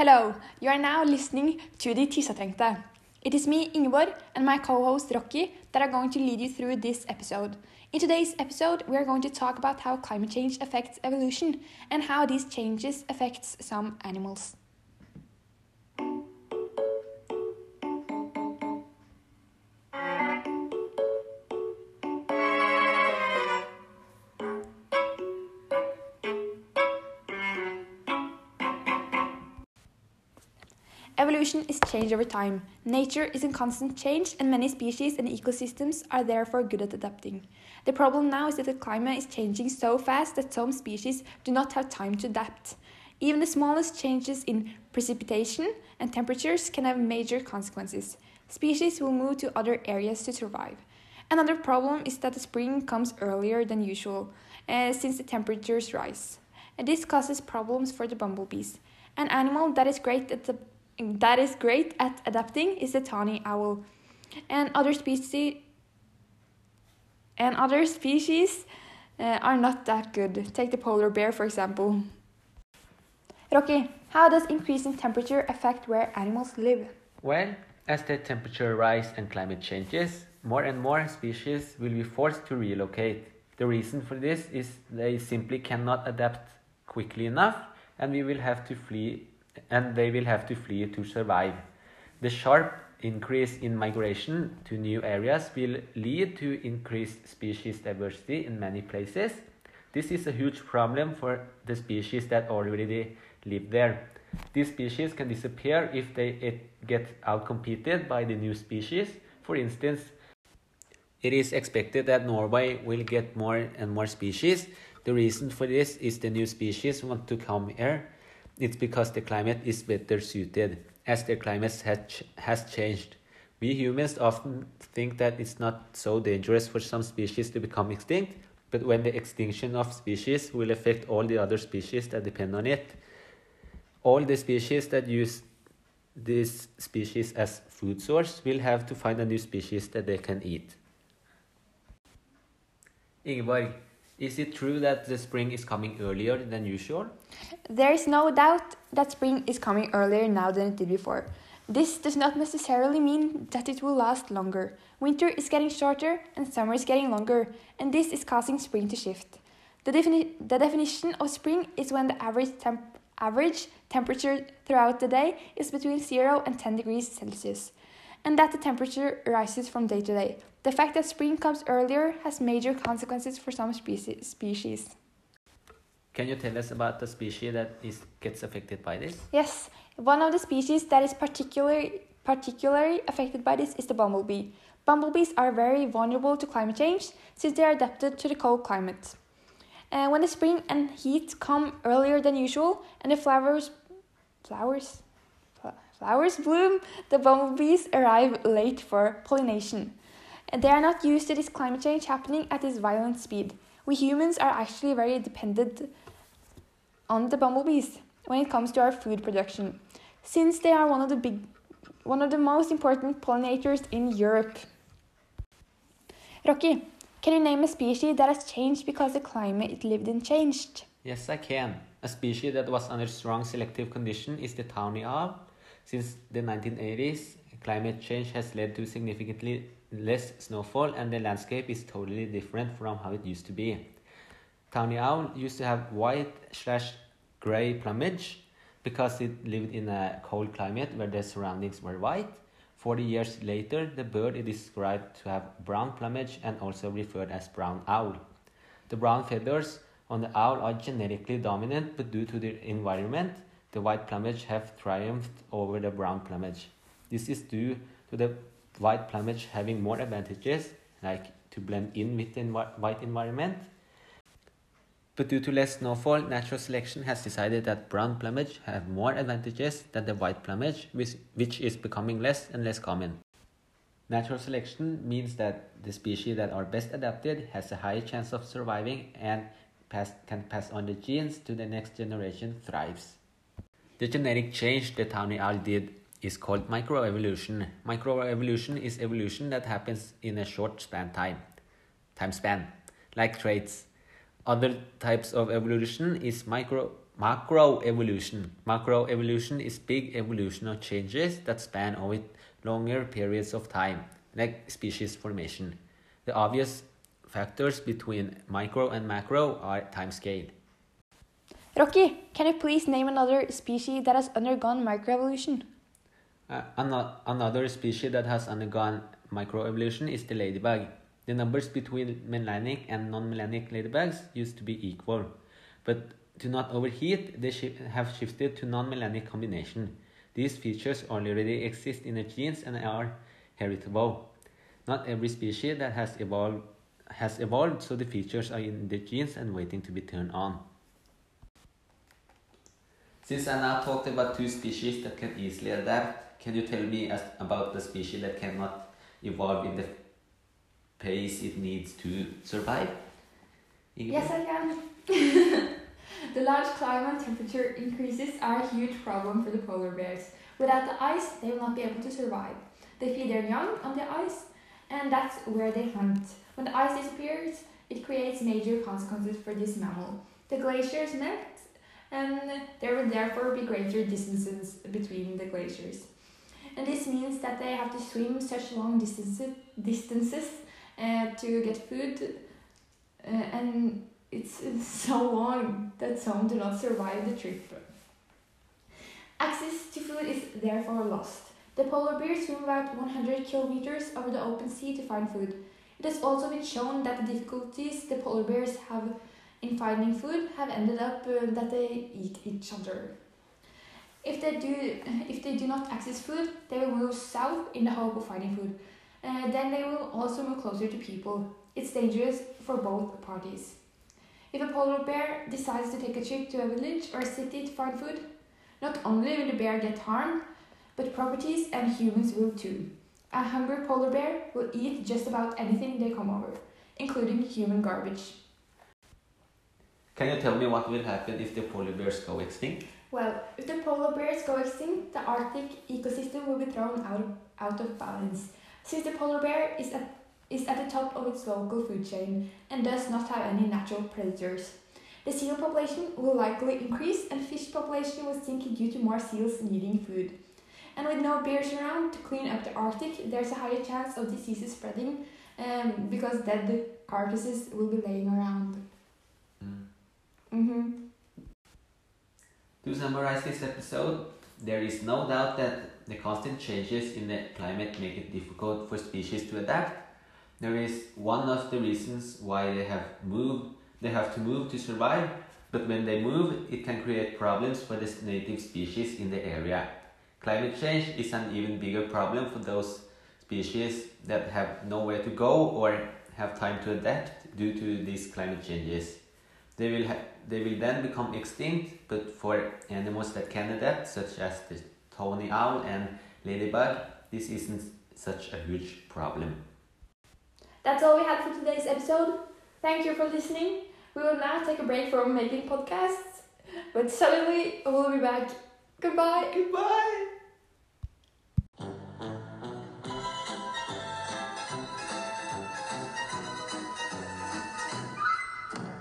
Hello, you are now listening to the Tissatrengte. It is me, Ingeborg, and my co-host Rocky that are going to lead you through this episode. In today's episode, we are going to talk about how climate change affects evolution and how these changes affects some animals. Evolution is change over time. Nature is in constant change, and many species and ecosystems are therefore good at adapting. The problem now is that the climate is changing so fast that some species do not have time to adapt. Even the smallest changes in precipitation and temperatures can have major consequences. Species will move to other areas to survive. Another problem is that the spring comes earlier than usual, uh, since the temperatures rise. And this causes problems for the bumblebees, an animal that is great at the that is great at adapting is the tawny owl. And other species and other species uh, are not that good. Take the polar bear for example. Rocky, how does increasing temperature affect where animals live? Well, as the temperature rise and climate changes, more and more species will be forced to relocate. The reason for this is they simply cannot adapt quickly enough and we will have to flee and they will have to flee to survive. The sharp increase in migration to new areas will lead to increased species diversity in many places. This is a huge problem for the species that already live there. These species can disappear if they get outcompeted by the new species. For instance, it is expected that Norway will get more and more species. The reason for this is the new species want to come here it's because the climate is better suited as the climate has, has changed. We humans often think that it's not so dangerous for some species to become extinct, but when the extinction of species will affect all the other species that depend on it, all the species that use this species as food source will have to find a new species that they can eat. Ingeborg, is it true that the spring is coming earlier than usual? There is no doubt that spring is coming earlier now than it did before. This does not necessarily mean that it will last longer. Winter is getting shorter and summer is getting longer, and this is causing spring to shift. The, defini the definition of spring is when the average, temp average temperature throughout the day is between 0 and 10 degrees Celsius, and that the temperature rises from day to day. The fact that spring comes earlier has major consequences for some species. Can you tell us about the species that is, gets affected by this? Yes, one of the species that is particularly, particularly affected by this is the bumblebee. Bumblebees are very vulnerable to climate change since they are adapted to the cold climate. Uh, when the spring and heat come earlier than usual and the flowers flowers flowers bloom, the bumblebees arrive late for pollination. And They are not used to this climate change happening at this violent speed. We humans are actually very dependent on the bumblebees when it comes to our food production, since they are one of the big one of the most important pollinators in Europe. Rocky, can you name a species that has changed because the climate it lived in changed? Yes, I can. A species that was under strong selective condition is the tawny owl. Since the 1980s, climate change has led to significantly less snowfall and the landscape is totally different from how it used to be. Tawny owl used to have white slash gray plumage because it lived in a cold climate where the surroundings were white. 40 years later, the bird is described to have brown plumage and also referred as brown owl. The brown feathers on the owl are genetically dominant, but due to the environment, the white plumage have triumphed over the brown plumage. This is due to the white plumage having more advantages, like to blend in with the white environment. But due to less snowfall, natural selection has decided that brown plumage have more advantages than the white plumage, which, which is becoming less and less common. Natural selection means that the species that are best adapted has a higher chance of surviving and pass, can pass on the genes to the next generation thrives. The genetic change that tawny did is called microevolution. Microevolution is evolution that happens in a short span time, time span, like traits. Other types of evolution is micro macroevolution. Macroevolution is big evolutional changes that span over longer periods of time, like species formation. The obvious factors between micro and macro are time scale. Rocky, can you please name another species that has undergone microevolution? Uh, another species that has undergone microevolution is the ladybug. The numbers between melanic and non-melanic ladybugs used to be equal, but to not overheat, they sh have shifted to non-melanic combination. These features already exist in the genes and are heritable. Not every species that has evolved has evolved, so the features are in the genes and waiting to be turned on. Since I now talked about two species that can easily adapt, can you tell me as, about the species that cannot evolve in the pace it needs to survive? Yes, I can. the large climate temperature increases are a huge problem for the polar bears. Without the ice, they will not be able to survive. They feed their young on the ice, and that's where they hunt. When the ice disappears, it creates major consequences for this mammal. The glaciers melt, and there will therefore be greater distances between the glaciers. And this means that they have to swim such long distances, distances uh, to get food, uh, and it's, it's so long that some do not survive the trip. Access to food is therefore lost. The polar bears swim about 100 kilometers over the open sea to find food. It has also been shown that the difficulties the polar bears have in finding food have ended up uh, that they eat each other. If they do, if they do not access food, they will move south in the hope of finding food. Uh, then they will also move closer to people. It's dangerous for both parties. If a polar bear decides to take a trip to a village or a city to find food, not only will the bear get harmed, but properties and humans will too. A hungry polar bear will eat just about anything they come over, including human garbage. Can you tell me what will happen if the polar bears go extinct? Well, if the polar bears go extinct, the Arctic ecosystem will be thrown out of, out of balance. Since the polar bear is at, is at the top of its local food chain and does not have any natural predators. The seal population will likely increase and fish population will sink due to more seals needing food. And with no bears around to clean up the Arctic, there's a higher chance of diseases spreading um, because dead carcasses will be laying around. Mm. Mm-hmm. To summarize this episode, there is no doubt that the constant changes in the climate make it difficult for species to adapt. There is one of the reasons why they have moved they have to move to survive, but when they move, it can create problems for the native species in the area. Climate change is an even bigger problem for those species that have nowhere to go or have time to adapt due to these climate changes. They will, they will then become extinct, but for animals that can adapt, such as the tawny owl and ladybug, this isn't such a huge problem. That's all we had for today's episode. Thank you for listening. We will now take a break from making podcasts, but suddenly we'll be back. Goodbye. Goodbye.